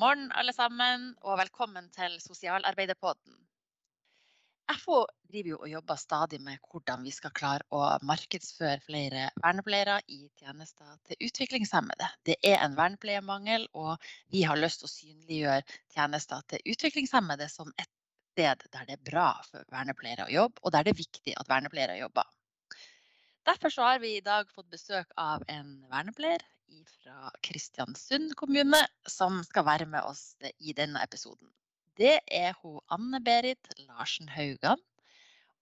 morgen, alle sammen, og velkommen til Sosialarbeiderpodden. FO driver jo og jobber stadig med hvordan vi skal klare å markedsføre flere vernepleiere i tjenester til utviklingshemmede. Det er en vernepleiermangel, og vi har lyst til å synliggjøre tjenester til utviklingshemmede som et sted der det er bra for vernepleiere å jobbe, og der det er viktig at vernepleiere jobber. Derfor har vi i dag fått besøk av en vernepleier fra Kristiansund kommune, som skal være med oss i denne episoden. Det er hun Anne-Berit Larsen Haugan.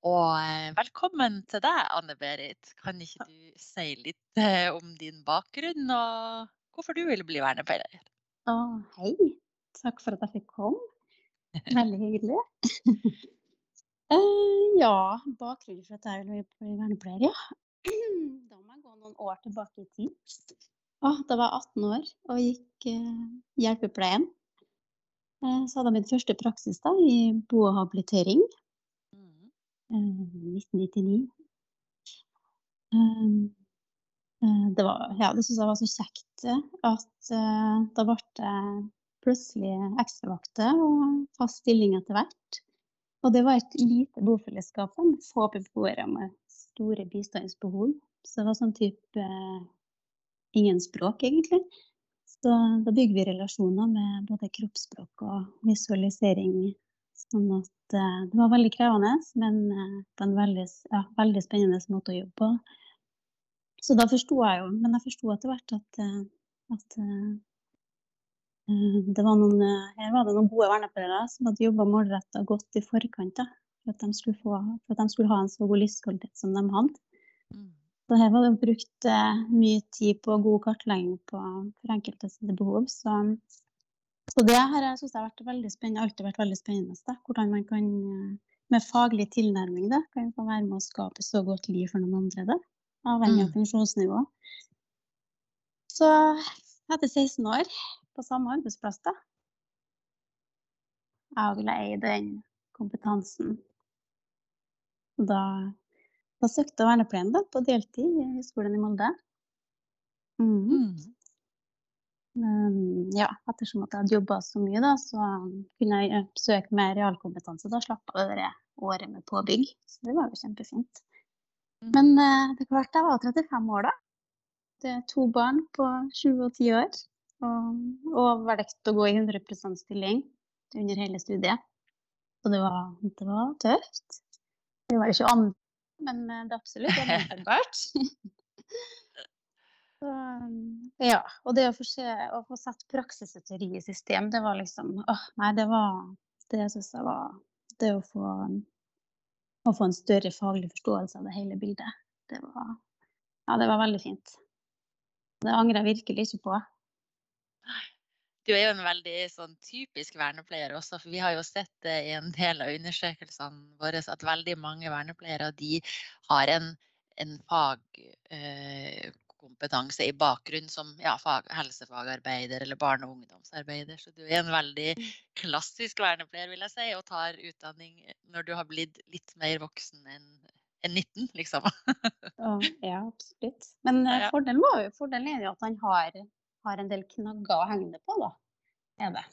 Og eh, velkommen til deg, Anne-Berit. Kan ikke du si litt eh, om din bakgrunn og hvorfor du ville bli vernepleier? Å, hei. Takk for at jeg fikk komme. Veldig hyggelig. uh, ja, bakgrunnen for at jeg ville bli vernepleier, ja. Da må jeg gå noen år tilbake i tid. Ah, da var jeg 18 år og gikk eh, hjelpepleien. Eh, så hadde jeg min første praksis da, i bohabilitering. Eh, 1999. Um, eh, det, var, ja, det syns jeg var så kjekt eh, at eh, da ble det plutselig ekstravakter og fast stilling etter hvert. Og det var et lite bofellesskap med få beboere med store bistandsbehov. Så det var sånn type ingen språk, egentlig. Så da bygger vi relasjoner med både kroppsspråk og visualisering. Sånn at uh, det var veldig krevende, men uh, på en veldig, ja, veldig, spennende måte å jobbe på. Så da forsto jeg jo, men jeg forsto etter hvert at, uh, at det var noen, her var det noen gode vernepleiere som hadde jobba målretta godt i forkant da, for, at få, for, at de skulle ha en så god livskvalitet som de hadde. Så her var det brukt eh, mye tid på god kartlegging på, for enkelte sine behov. Så, så det her syns jeg har vært veldig spennende, alltid vært veldig spennende. Da. Hvordan man kan eh, med faglig tilnærming da, kan få være med å skape så godt liv for noen andre. Da, avhengig av mm. funksjonsnivå. Så etter 16 år på samme arbeidsplass, da, jeg ville eie den kompetansen. Da da søkte jeg vernepleien da, på deltid i skolen i Molde. Mm. Mm. Um, ja, ettersom at jeg hadde jobba så mye, da, så kunne jeg søke mer realkompetanse. Da slapp jeg det året med påbygg, så det var jo kjempefint. Mm. Men uh, det var jeg var 35 år da. Det er to barn på 20 og 10 år. Og, og valgte å gå i 100 stilling under hele studiet. Så det var, det var tøft. Det var ikke andre men eh, det er absolutt gjennomførbart. ja. Og det å få, se, å få satt praksis og teori i system, det var liksom åh, Nei, det var Det syns jeg var Det å få, å få en større faglig forståelse av det hele bildet, det var Ja, det var veldig fint. Det angrer jeg virkelig ikke på. Du er jo en veldig sånn typisk vernepleier også, for vi har jo sett det i en del av undersøkelsene våre at veldig mange vernepleiere de har en, en fagkompetanse eh, i bakgrunn som ja, fag, helsefagarbeider eller barne- og ungdomsarbeider. Så du er en veldig mm. klassisk vernepleier, vil jeg si, og tar utdanning når du har blitt litt mer voksen enn en 19, liksom. ja, absolutt. Men fordelen, var jo, fordelen er jo at han har har en del knagger å henge det på, da. Er det.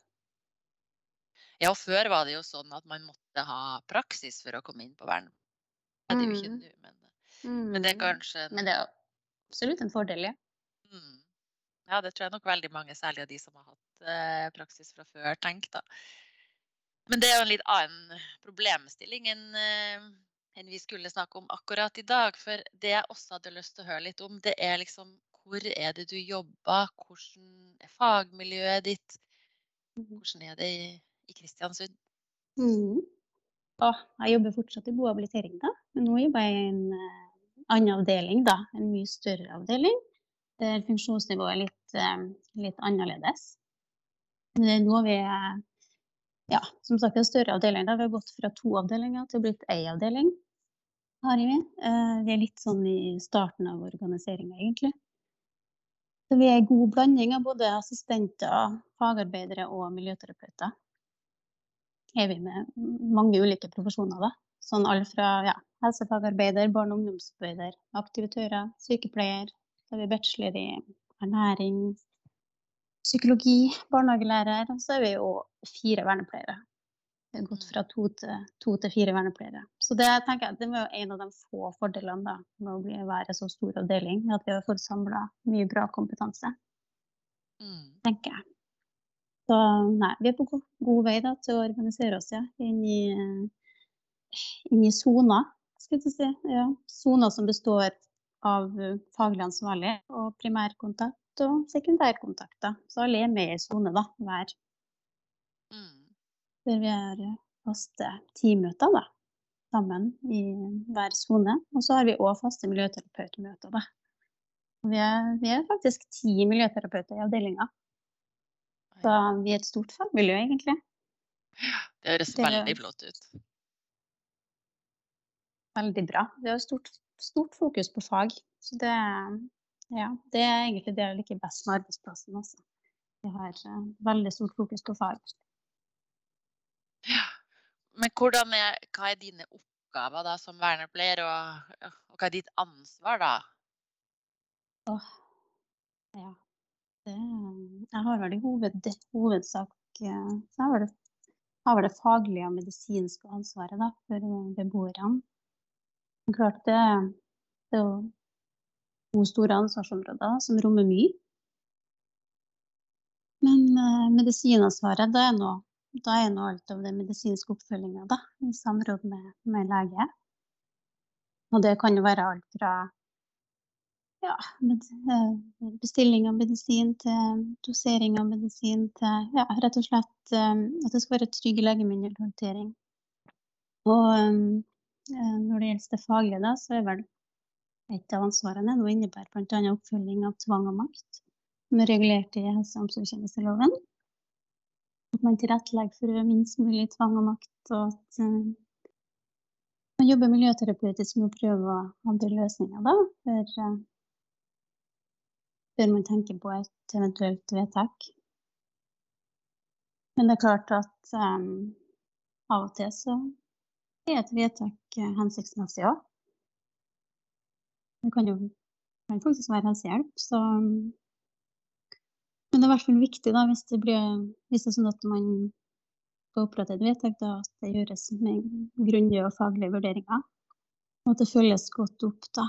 Ja, og før var det jo sånn at man måtte ha praksis for å komme inn på vern. Det er det jo ikke mm. nå, men, mm. men, det er kanskje Men det er absolutt en fordel, ja. Mm. Ja, det tror jeg nok veldig mange, særlig av de som har hatt eh, praksis fra før, tenker da. Men det er jo en litt annen problemstilling enn, eh, enn vi skulle snakke om akkurat i dag. For det jeg også hadde lyst til å høre litt om, det er liksom hvor er det du jobber? Hvordan er fagmiljøet ditt? Mhm. Hvordan er det i, i Kristiansund? Mm. Åh, jeg jobber fortsatt i bohabilitering, da. Men nå jobber jeg i en uh, annen avdeling, da. En mye større avdeling. Der funksjonsnivået er litt, uh, litt annerledes. Nå er vi ja, som sagt en større avdeling. Da. Vi har gått fra to avdelinger til å blitt én avdeling. Har vi. Uh, vi er litt sånn i starten av organiseringa, egentlig. Vi er en god blanding av både assistenter, fagarbeidere og miljøterapeuter. Er vi med mange ulike profesjoner, da. Sånn alt fra ja, helsefagarbeider, barne- og ungdomsarbeider, aktivitører, sykepleier. Så er vi bachelor i ernæring, psykologi, barnehagelærer, og så er vi jo fire vernepleiere. Gått Mm. fra to til, to til fire vernepleiere. Så det tenker jeg, det var jo en av de få fordelene da, med å bli, være så stor avdeling, at vi har fått samla mye bra kompetanse, Mm. tenker jeg. Så nei, vi er på god, god vei da, til å organisere oss ja, inn i, inn i soner, skal jeg si. Ja. Soner som består av faglig ansvarlig og primærkontakt og sekundærkontakter. Så alle er med i sone da, hver. Der vi har faste teammøter da, sammen i hver sone. Og så har vi òg faste miljøterapeutmøter. Da. Vi er, vi er faktisk ti miljøterapeuter i avdelinga. Så vi er et stort fagmiljø, egentlig. Det høres veldig flott ut. Veldig bra. Vi har stort, stort fokus på fag. Så det, ja, det er egentlig det jeg liker best med arbeidsplassen. Også. Vi har eh, veldig stort fokus på fag. Men er, hva er dine oppgaver da som vernepleier, og, og hva er ditt ansvar da? Åh, ja. Det, jeg har vel i hoved, hovedsak eh, så har vel det, har det faglige og medisinske ansvaret da, for eh, beboerne. Men klart det, det er jo to store ansvarsområder som rommer mye. Men eh, medisinansvaret, det er nå da av den medisinske oppfølginga, da, i samråd med, med lege. Og det kan jo være alt fra ja, eh, bestilling av medisin til dosering av medisin til ja, rett og slett eh, at det skal være trygg legemiddelhåndtering. Og eh, når det gjelder det faglige, da, så er vel et av ansvarene nå innebærer bl.a. oppfølging av tvang og makt, som er regulert i helse- og omsorgstjenesteloven. At man tilrettelegger for minst mulig tvang og makt, og at eh, man jobber miljøterapeutisk med å prøve andre løsninger da, før, eh, før man tenker på et eventuelt vedtak. Men det er klart at um, av og til så er et vedtak hensiktsmessig òg. Det kan jo kan faktisk være helsehjelp, så Men det er i hvert fall viktig da, hvis det, blir, hvis det er sånn at man skal opprette et vedtak, da, at det gjøres med grundige og faglige vurderinger. Og at det følges godt opp da,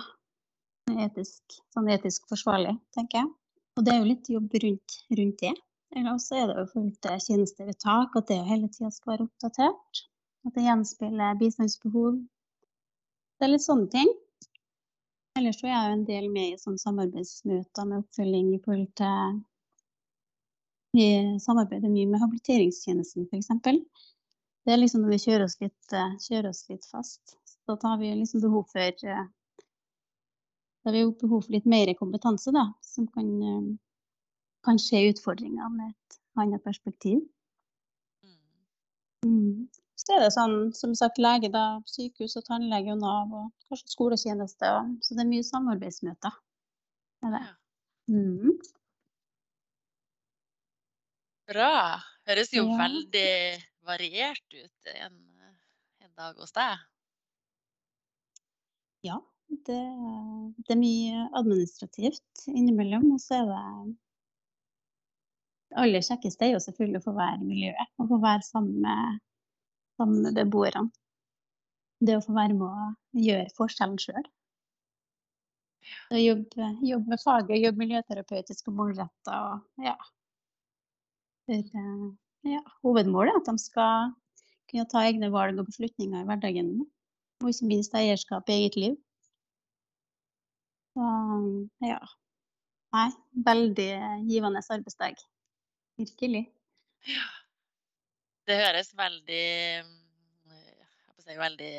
etisk, sånn etisk forsvarlig, tenker jeg. Og det er jo litt jobb rundt, rundt det. Eller også er det jo forhold til tjenestevedtak, at det hele tida skal være oppdatert. At det gjenspeiler bistandsbehov. Det er litt sånne ting. Ellers så er jeg jo en del med i sånn samarbeidsmøter med oppfølging i forhold til Vi samarbeider mye med habiliteringstjenesten, f.eks. Det er liksom når vi kjører oss litt, kjører oss litt fast. Så da har vi liksom behov for da har vi jo behov for litt mer kompetanse, da, som kan, kan se utfordringer med et annet perspektiv. Mm. Så er det sånn, som sagt, lege, da, sykehus og tannlege og Nav og kanskje skoletjeneste. Og, så det er mye samarbeidsmøter. Er det. Mm. Bra. Høres jo Ja. veldig variert ut en, en dag hos deg. Ja, det, det er mye administrativt innimellom. Og så er det det aller kjekkeste er jo selvfølgelig å få være i miljøet og få være sammen med, sammen med beboerne. Det å få være med å gjøre forskjellen sjøl. Jobbe, jobbe med faget, jobbe miljøterapeutisk og målretta og ja. For, ja. Hovedmålet er at de skal kunne ta egne valg og beslutninger i hverdagen. Og ikke minst eierskap i eget liv. Så ja. Nei, veldig givende arbeidsdag. Virkelig. Det høres veldig si, veldig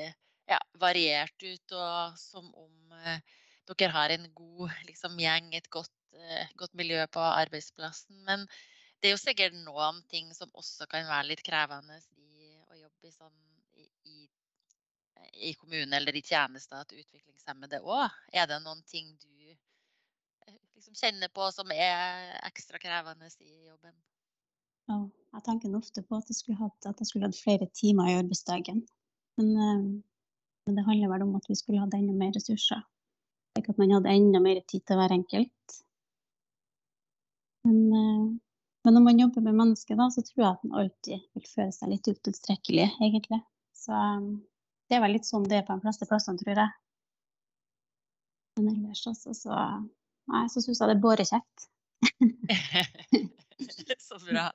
ja, variert ut, og som om eh, dere har en god liksom, gjeng, et godt, eh, godt miljø på arbeidsplassen. Men det er jo sikkert noen ting som også kan være litt krevende i å jobbe i, sånn, i, i, kommunen eller i tjenester til utviklingshemmede òg. Er det noen ting du liksom kjenner på som er ekstra krevende i jobben? Ja, jeg tenker ofte på at jeg skulle hatt, hatt flere timer i arbeidsdagen. Men, men, det handler vel om at vi skulle hatt enda mer ressurser. Ikke at man hadde enda mer tid til hver enkelt. Men når man jobber med mennesker, da, så tror jeg at man alltid vil føle seg litt utilstrekkelig, egentlig. Så um, det er vel litt sånn det er på de fleste plassene, tror jeg. Men ellers også, så Nei, så syns jeg det er bårekjekt. så bra.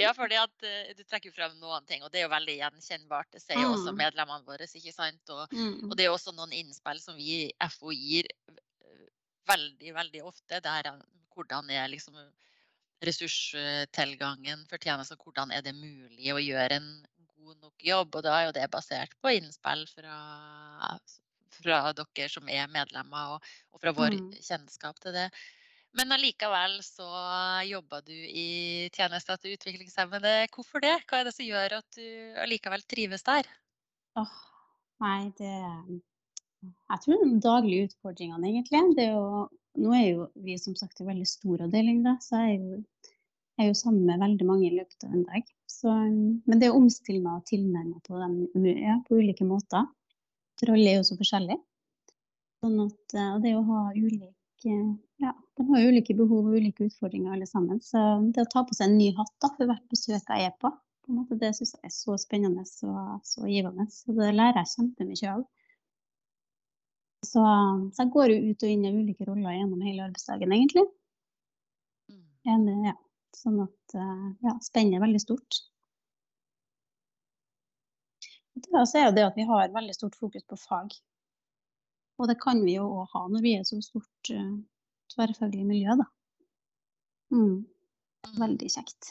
Ja, fordi at uh, du trekker frem noen ting, og det er jo veldig gjenkjennbart. Det sier jo også mm. medlemmene våre, ikke sant. Og, mm. og, det er jo også noen innspill som vi i FO gir uh, veldig, veldig ofte. Det her hvordan er liksom ressurstilgangen for tjenester. Hvordan er det mulig å gjøre en god nok jobb? Og da er jo det basert på innspill fra, fra dere som er medlemmer, og, og fra vår mm. kjennskap til det. Men allikevel så jobber du i tjenester til utviklingshemmede. Hvorfor det? Hva er det som gjør at du allikevel trives der? Åh, nei, det Jeg tror det er de daglige utfordringene, egentlig. Det er jo nå er jo vi som sagt en veldig stor avdeling, da, så jeg er jo, jeg er jo sammen med veldig mange i løpet av en dag. Så, men det å omstille meg og tilnærme på dem ja, på ulike måter. For alle er jo så forskjellige. Sånn at, og det å ha ulike ja, de har ulike behov og ulike utfordringer alle sammen. Så det å ta på seg en ny hatt da, for hvert besøk jeg er på, på måte, det syns jeg er så spennende og så givende. Så det lærer jeg kjempemye av. Så, så, jeg går jo ut og inn i ulike roller gjennom hele arbeidsdagen, egentlig. Mm. En, ja. Sånn at eh, ja, spennet er veldig stort. Det er jo det at vi har veldig stort fokus på fag. Og det kan vi jo òg ha når vi er så stort uh, tverrfaglig miljø, da. Mm. mm. Veldig kjekt.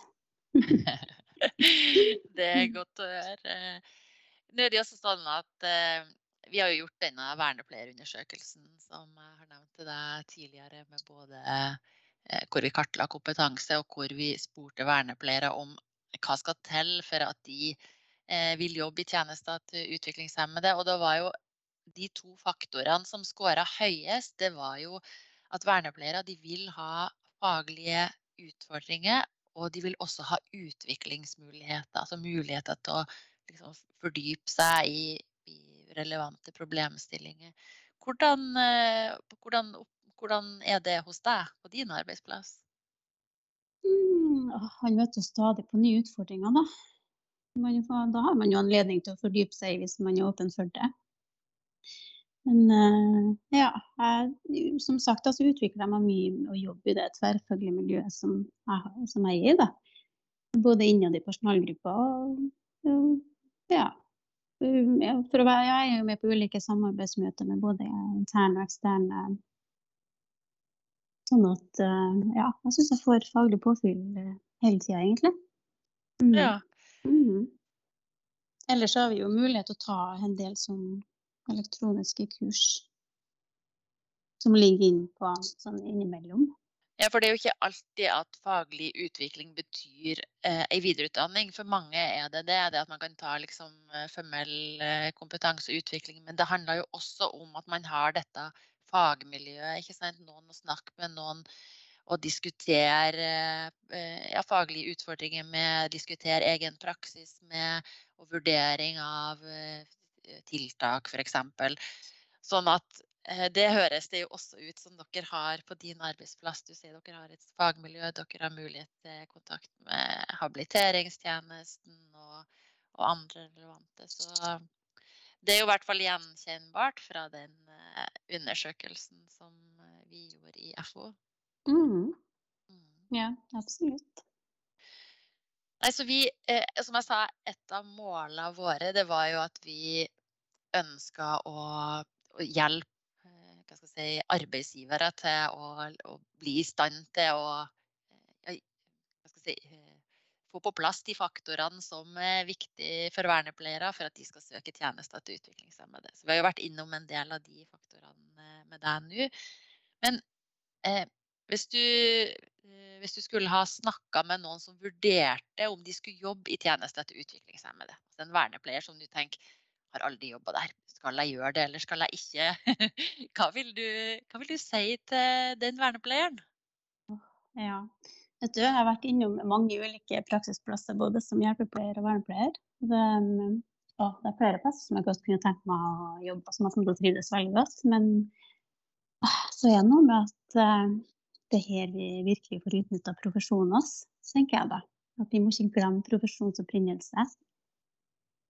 det er godt å høre. Nå er det også sånn at uh, vi har jo gjort denne vernepleierundersøkelsen som jeg har nevnt til deg tidligere, med både eh, hvor vi kartla kompetanse, og hvor vi spurte vernepleiere om hva skal til for at de eh, vil jobbe i tjenester til utviklingshemmede. Og det var jo de to faktorene som skåra høyest, det var jo at vernepleiere de vil ha faglige utfordringer, og de vil også ha utviklingsmuligheter. Altså muligheter til å liksom, fordype seg i relevante problemstillinger. Hvordan, eh, hvordan, hvordan er det hos deg på din arbeidsplass? Mm, han møter stadig på nye utfordringer, da. Får, da har man jo anledning til å fordype seg hvis man er åpen for det. Men uh, ja, jeg, som sagt altså, utvikler jeg meg mye å jobbe i det tverrfaglige miljøet som jeg, som jeg er i. Da. Både innad i personalgruppa og ja, for å være, jeg er jo med på ulike samarbeidsmøter med både interne og eksterne. Sånn at eh, ja, jeg syns jeg får faglig påfyll eh, hele tida, egentlig. Mm. Ja. Mm. Ellers har vi jo mulighet til å ta en del sånn elektroniske kurs som ligger inn på sånn innimellom. Ja, for det er jo ikke alltid at faglig utvikling betyr eh, videreutdanning. For mange er det det. Det at man kan ta liksom eh, formell eh, kompetanse og utvikling. Men det handler jo også om at man har dette fagmiljøet. ikke sant? Noen å snakke med, noen å diskutere eh, ja, faglige utfordringer med, diskutere egen praksis med, og vurdering av eh, tiltak, f.eks. Sånn at det høres det jo også ut som dere har på din arbeidsplass. Du sier dere har et fagmiljø, dere har mulighet til kontakt med habiliteringstjenesten og, og andre relevante. Så det er jo i hvert fall gjenkjennbart fra den eh, undersøkelsen som eh, vi gjorde i FO. Mm. Mm. Ja, absolutt. Nei, så vi, eh, som jeg sa, et av målene våre det var jo at vi ønska å, å hjelpe si, arbeidsgivere til å, å bli i stand til å ja, si, eh, få på plass de faktorene som er viktige for vernepleiere for at de skal søke tjenester til utviklingshemmede. Så vi har jo vært innom en del av de faktorene eh, med deg nå. Men eh, hvis, du, eh, hvis, du, skulle ha snakka med noen som vurderte om de skulle jobbe i tjenester til utviklingshemmede, altså en vernepleier som du tenker har aldri jobba der. Skal jeg gjøre det, eller skal jeg ikke? Hva vil du, hva vil du si til den vernepleieren? Ja, vet du, jeg har vært innom mange ulike praksisplasser, både som hjelpepleier og vernepleier. Det, det er flere plasser som jeg godt kunne tenkt meg å jobbe som jeg kommer til å trives veldig godt. Men så er det noe med at det her vi virkelig får utnytta profesjonen vår, tenker jeg da. At vi må ikke glemme profesjonens opprinnelse.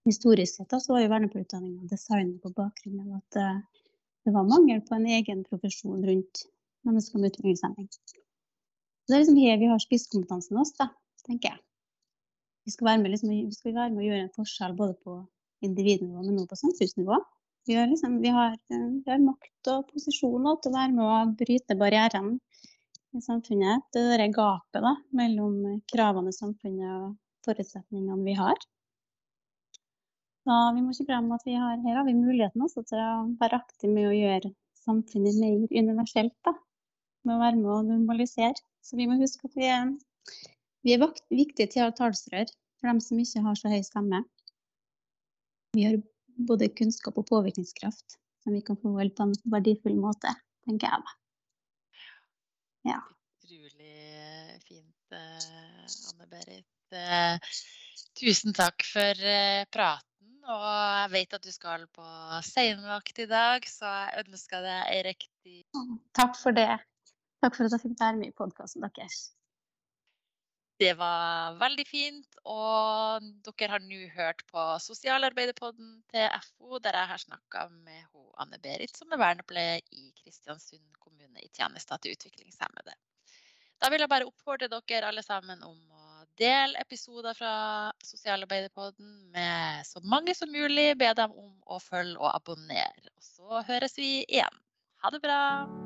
Historisk sett så var jo vernepleierutdanninga designet på bakgrunn av at uh, det var mangel på en egen profesjon rundt mennesker med utviklingshemming. Det er liksom her vi har spisskompetansen vår, da, tenker jeg. Vi skal, være med, liksom, vi skal være med å gjøre en forskjell både på individnivå, men også på samfunnsnivå. Vi har, liksom, vi, har, vi har, makt og posisjon til å være med å bryte barrierene i samfunnet. Det derre gapet da, mellom kravene i samfunnet og forutsetningene vi har. Så vi må ikke glemme at vi har, her har vi muligheten også til å være aktiv med å gjøre samfunnet mer universelt. Da, med å være med å normalisere. Så vi må huske at vi er, vi er viktige til talsrør for dem som ikke har så høy stemme. Vi har både kunnskap og påvirkningskraft som vi kan forholde på en verdifull måte, tenker jeg da. Ja. Utrolig fint, eh, Anne Berit. Eh, tusen takk for eh, praten. Og jeg vet at du skal på seinvakt i dag, så jeg ønsker deg ei riktig Takk for det. Takk for at jeg fikk være med i podkasten deres. Det var veldig fint. Og dere har nå hørt på Sosialarbeiderpodden til FO, der jeg har snakka med ho, Anne Berit, som er vernepleier i Kristiansund kommune i tjenester til utviklingshemmede. Da vil jeg bare oppfordre dere alle sammen om å dele episoder fra Sosialarbeiderpodden med så mange som mulig. Be dem om å følge og abonnere. Og så høres vi igjen. Ha det bra.